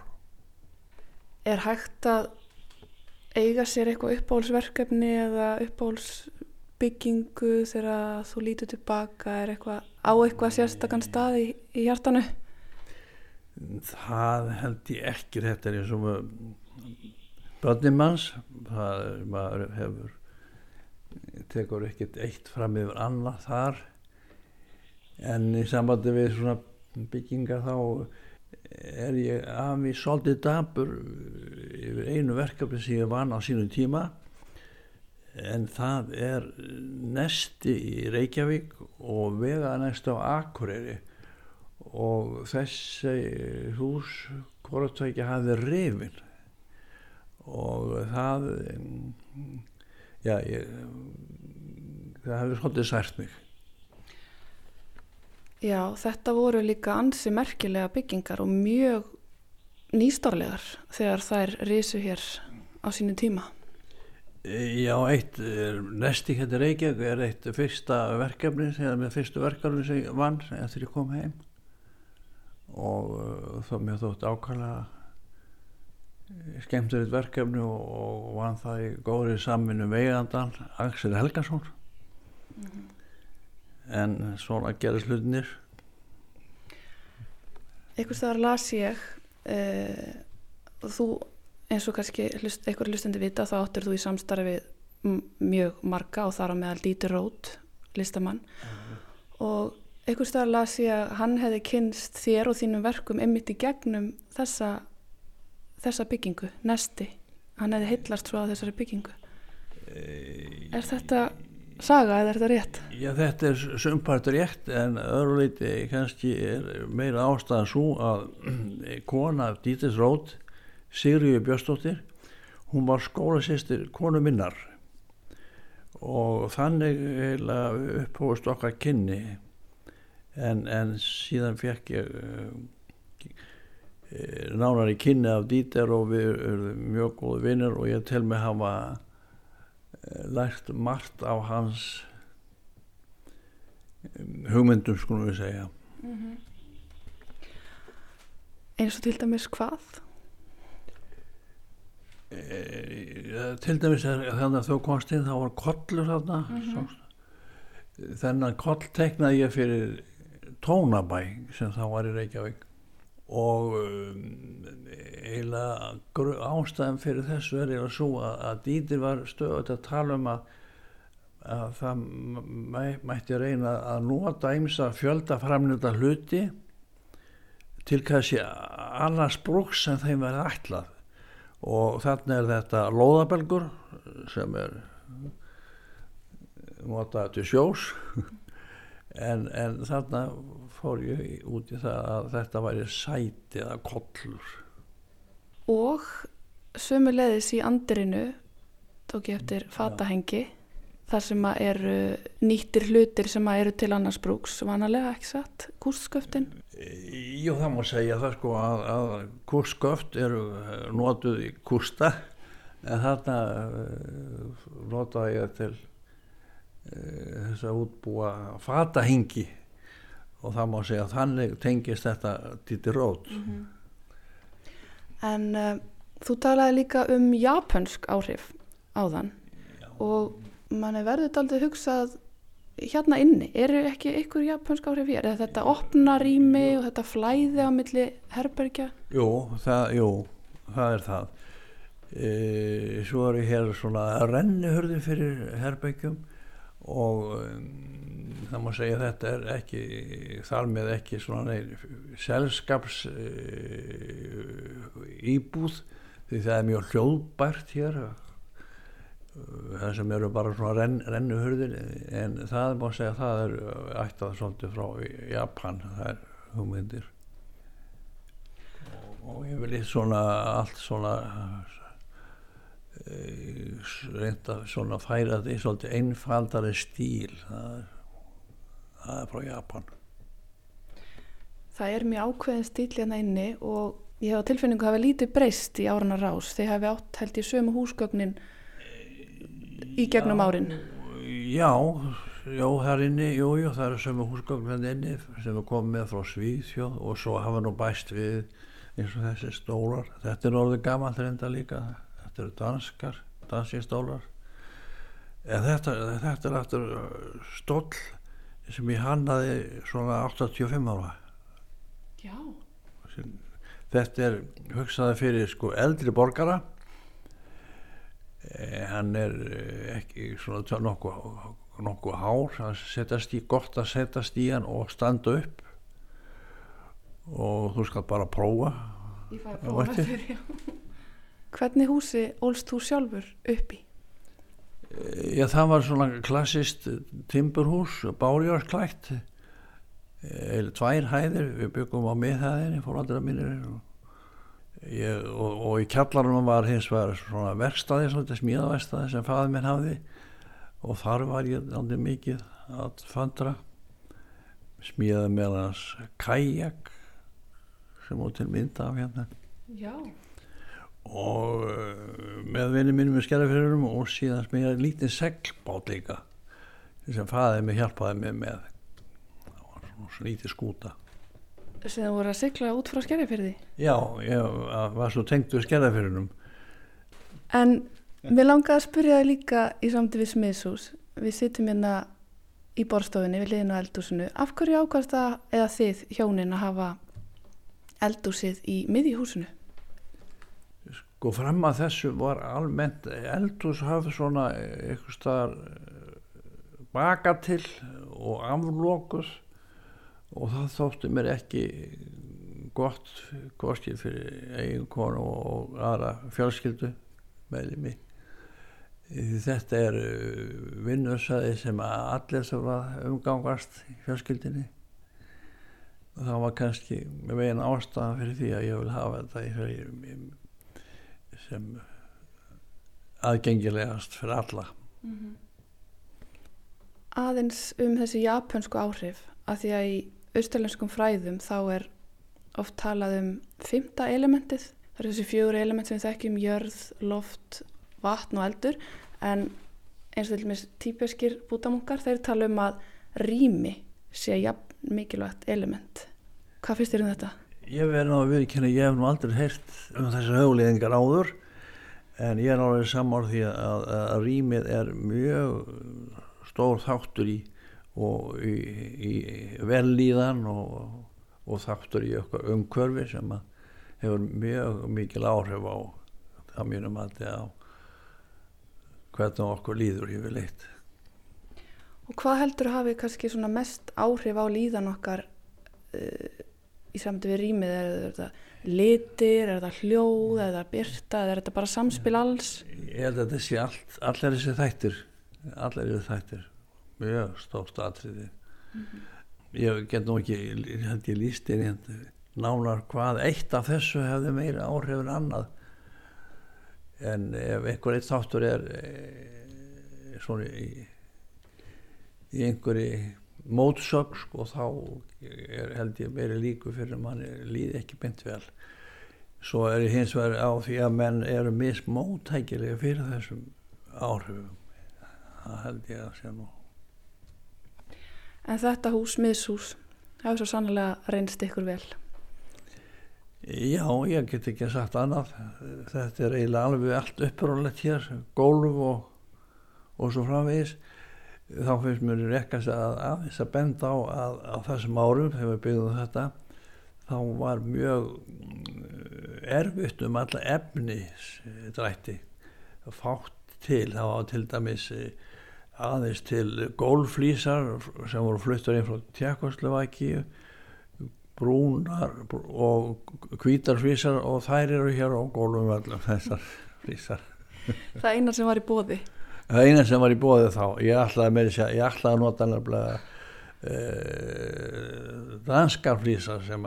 Er hægt að eiga sér eitthvað uppáhalsverkefni eða uppáhalsbyggingu þegar þú lítur tilbaka er eitthvað á eitthvað sérstakann stað í, í hjartanu? Það held ég ekki þetta er eins og börnimanns það maður hefur tekur ekkert eitt fram yfir annað þar en í sambandi við svona bygginga þá er ég af því svolítið dabur yfir einu verkefni sem ég vann á sínum tíma. En það er nesti í Reykjavík og vega nesti á Akureyri. Og þessi hús hvortveikja hafði reyfin og það já ég, það hefði svolítið sært mig Já, þetta voru líka ansi merkilega byggingar og mjög nýstarlegar þegar þær risu hér á sínu tíma. Já, eitt næsti hérna Reykjavík er eitt fyrsta verkefni, þegar með fyrstu verkefni sem vann eftir ég kom heim. Og uh, þá mér þótt ákvæmlega skemmtur eitt verkefni og, og vann það í góðri saminu veigandan Axel Helgason. Mm -hmm en svona gerir hlutinir Eitthvað staðar las ég uh, og þú eins og kannski hlust, eitthvað hlustandi vita þá áttur þú í samstarfi mjög marga og þar á meðal Dítur Rót listamann. Mm og eitthvað staðar las ég að hann hefði kynst þér og þínum verkum einmitt í gegnum þessa þessa byggingu, nesti. Hann hefði heitlast svo á þessari byggingu. Er þetta saga eða er þetta rétt? Já þetta er sumpart rétt en öðruleiti kannski er meira ástæðan svo að kona Dítis Rót Sigriði Björnstóttir hún var skólasistir konu minnar og þannig upphóðust okkar kynni en, en síðan fekk ég uh, nánar í kynni af Dítir og við erum mjög góði vinnir og ég tel mig hafa lært margt á hans um, hugmyndum skulum við segja mm -hmm. eins og til dæmis hvað? E, til dæmis er þannig að þú komst inn þá var kollur þarna mm -hmm. þennan koll teknaði ég fyrir tónabæ sem þá var í Reykjavík og um, eiginlega ástæðan fyrir þessu er eiginlega svo að, að dýtir var stöðut að tala um að, að það mætti reyna að nota eins að fjölda framljóta hluti til kannski annars brúks en þeim verði ætlað. Og þannig er þetta loðabelgur sem er notað til sjós. En, en þannig fór ég út í það að þetta væri sæti eða kollur. Og sömulegðis í andirinu tók ég eftir fatahengi þar sem að eru nýttir hlutir sem að eru til annars brúks vanalega ekki satt, kústsköftin Jú það má segja það sko að, að kústsköft eru notuð í kústa en þarna uh, notaði ég til uh, þess að útbúa fatahengi og það má segja að þannig tengist þetta títi rót mm -hmm. En uh, þú talaði líka um japansk áhrif áðan Já. og mann er verður aldrei hugsað hérna inni, eru ekki ykkur japansk áhrif hér, er þetta opna rými og þetta flæði á milli herbergja? Jú, það, jú, það er það e, svo er hér svona rennihörði fyrir herbergjum og um, það má segja þetta er ekki þar með ekki svona selskaps e, íbúð því það er mjög hljóðbært hér. Það sem eru bara svona renn, rennuhurðir en það má segja að það er ættað svolítið frá Japan það er hugmyndir. Og, og ég vil eitt svona allt svona eh, reynda svona færa því svolítið einfaldari stíl. Það er, það er frá Japan. Það er mjög ákveðin stíl hérna inni og ég hef á tilfinningu að hafa lítið breyst í árana rás. Þegar hafi átt held ég sömu húsgögnin í gegnum já, árin. Já, já, þar inni jú, jú, það eru sömu húsgögn hérna inni sem er komið frá Svíðfjóð og svo hafa nú bæst við eins og þessi stólar þetta er orðið gaman þrenda líka þetta eru danskar, dansistólar. En þetta, þetta er aftur stól sem ég hannaði svona 85 ára. Já. Þetta er hugsaði fyrir sko eldri borgara. Eh, hann er eh, ekki svona nokkuð nokku hár. Í, gott að setjast í hann og standa upp. Og þú skal bara prófa. Ég fæði að prófa þetta hvernig húsi ólst þú sjálfur upp í? Eh, já það var svona klassist timburhús, bárjársklætt tvær hæðir við byggum á miðhæðinni fóraldra mínir og Ég, og, og í kjallarunum var hins vegar svona verkstæði, svona smíðaverkstæði sem fæði minn hafði. Og þar var ég aldrei mikið að fandra smíðaði meðans kajak sem út til mynda af hérna. Já. Og uh, með vinið mínum í skerðafyrirum og síðan smíðaði lítið seglbát líka sem fæði mig hjálpaði mig með. Það var svona lítið skúta. Sem þú voru að sykla út frá skerðafyrði já, ég var svo tengt við skerðafyrðunum en mér langaði að spyrja það líka í samti við smiðshús. Við sittum hérna í borstofinni við liðinu eldúsinu af hverju ákvæmst það eða þið hjónin að hafa eldúsið í miðjúhúsinu sko fram að þessu var almennt eldús hafði svona eitthvað staðar baka til og aflókus og það þótti mér ekki gott koskið fyrir eigin konu og aðra fjölskyldu meðlið mig þetta er uh, vinnusæði sem allir þurfa umgangast í fjölskyldinni og það var kannski með veginn ástæðan fyrir því að ég vil hafa þetta í sem aðgengilegast fyrir alla mm -hmm. Aðeins um þessi japansku áhrif að því að í austurlenskum fræðum þá er oft talað um fymta elementið það eru þessi fjögur element sem við þekkjum jörð, loft, vatn og eldur en eins og til og með típeskir bútamunkar þeir tala um að rými sé jafn mikilvægt element hvað finnst þér um þetta? Ég verði náðu að viðkynna ég hef nú aldrei heyrt um þessar högulegingar áður en ég er náðu saman því að, að rýmið er mjög stór þáttur í í, í velíðan og, og þáttur í okkar umkörfi sem hefur mjög mikil áhrif á það mínum að þetta á hvernig okkur líður yfir leitt Og hvað heldur að hafi kannski mest áhrif á líðan okkar uh, í samti við rýmið? Er þetta litir, er þetta hljóð, er þetta byrta, er þetta bara samspil alls? Ég held að þetta sé all, allir þessi þættir, allir þessi þættir, mjög stórt atriði. Mm -hmm. Ég get nú ekki, held ég líst í hérna, nánar hvað eitt af þessu hefði meira áhrif en annað. En ef einhver eitt þáttur er e, svona í í einhverju mótsögg sko þá er, held ég meiri líku fyrir að mann líði ekki bynt vel. Svo er ég hins vegar á því að menn eru mismóttækilega fyrir þessum áhrifum. Það held ég að sé nú. En þetta hús, miðshús hefur svo sannlega reynst ykkur vel. Já, ég get ekki sagt annað. Þetta er eiginlega alveg allt upprólætt hér gólf og, og svo framvegis þá finnst mér rekkast að aðeins að benda á að á þessum árum þegar við byggðum þetta þá var mjög mm, erfitt um alla efni drætti fátt til, þá var til dæmis eh, aðeins til gólflýsar sem voru fluttur inn frá Tjekkoslovæki brúnar og kvítarflýsar og þær eru hér á gólfum allar þessar flýsar Það eina sem var í bóði það eina sem var í bóði þá ég ætlaði með þess að ég ætlaði að nota nefnilega uh, danskar flýsar sem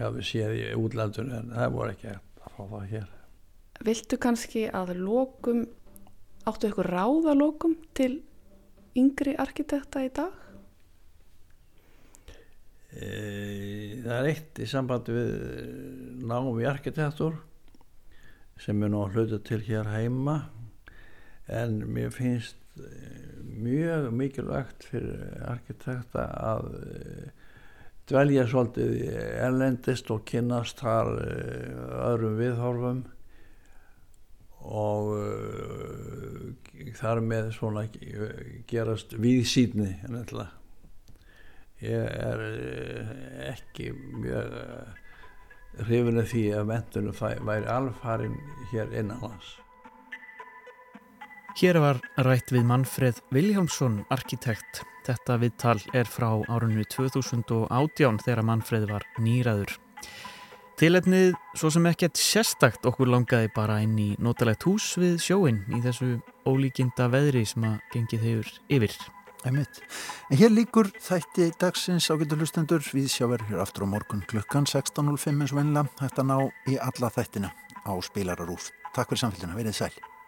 hefði séð í útlandun en það voru ekki að fá það hér Viltu kannski að lokum áttu eitthvað ráða lokum til yngri arkitekta í dag? E, það er eitt í sambandi við námi arkitektur sem er nú að hluta til hér heima en mér finnst eh, mjög mikilvægt fyrir arkitekta að eh, dvelja svolítið erlendist og kynast þar eh, öðrum viðhorfum og þar með svona gerast viðsýtni ég er ekki mjög hrifin af því að mentunum væri alfarin hér innan hans Hér var rætt við Manfred Viljámsson, arkitekt. Þetta viðtal er frá árunni 2018 þegar Manfred var nýraður. Tilefnið svo sem ekkert sérstakt okkur langaði bara inn í notalegt hús við sjóin í þessu ólíkinda veðri sem að gengið hefur yfir. Einmitt. En hér líkur þætti dagsins ágættu hlustendur við sjáverð hér aftur á morgun klukkan 16.05 eins og vennilega hægt að ná í alla þættina á spilararúf. Takk fyrir samfélgina, verið sæl.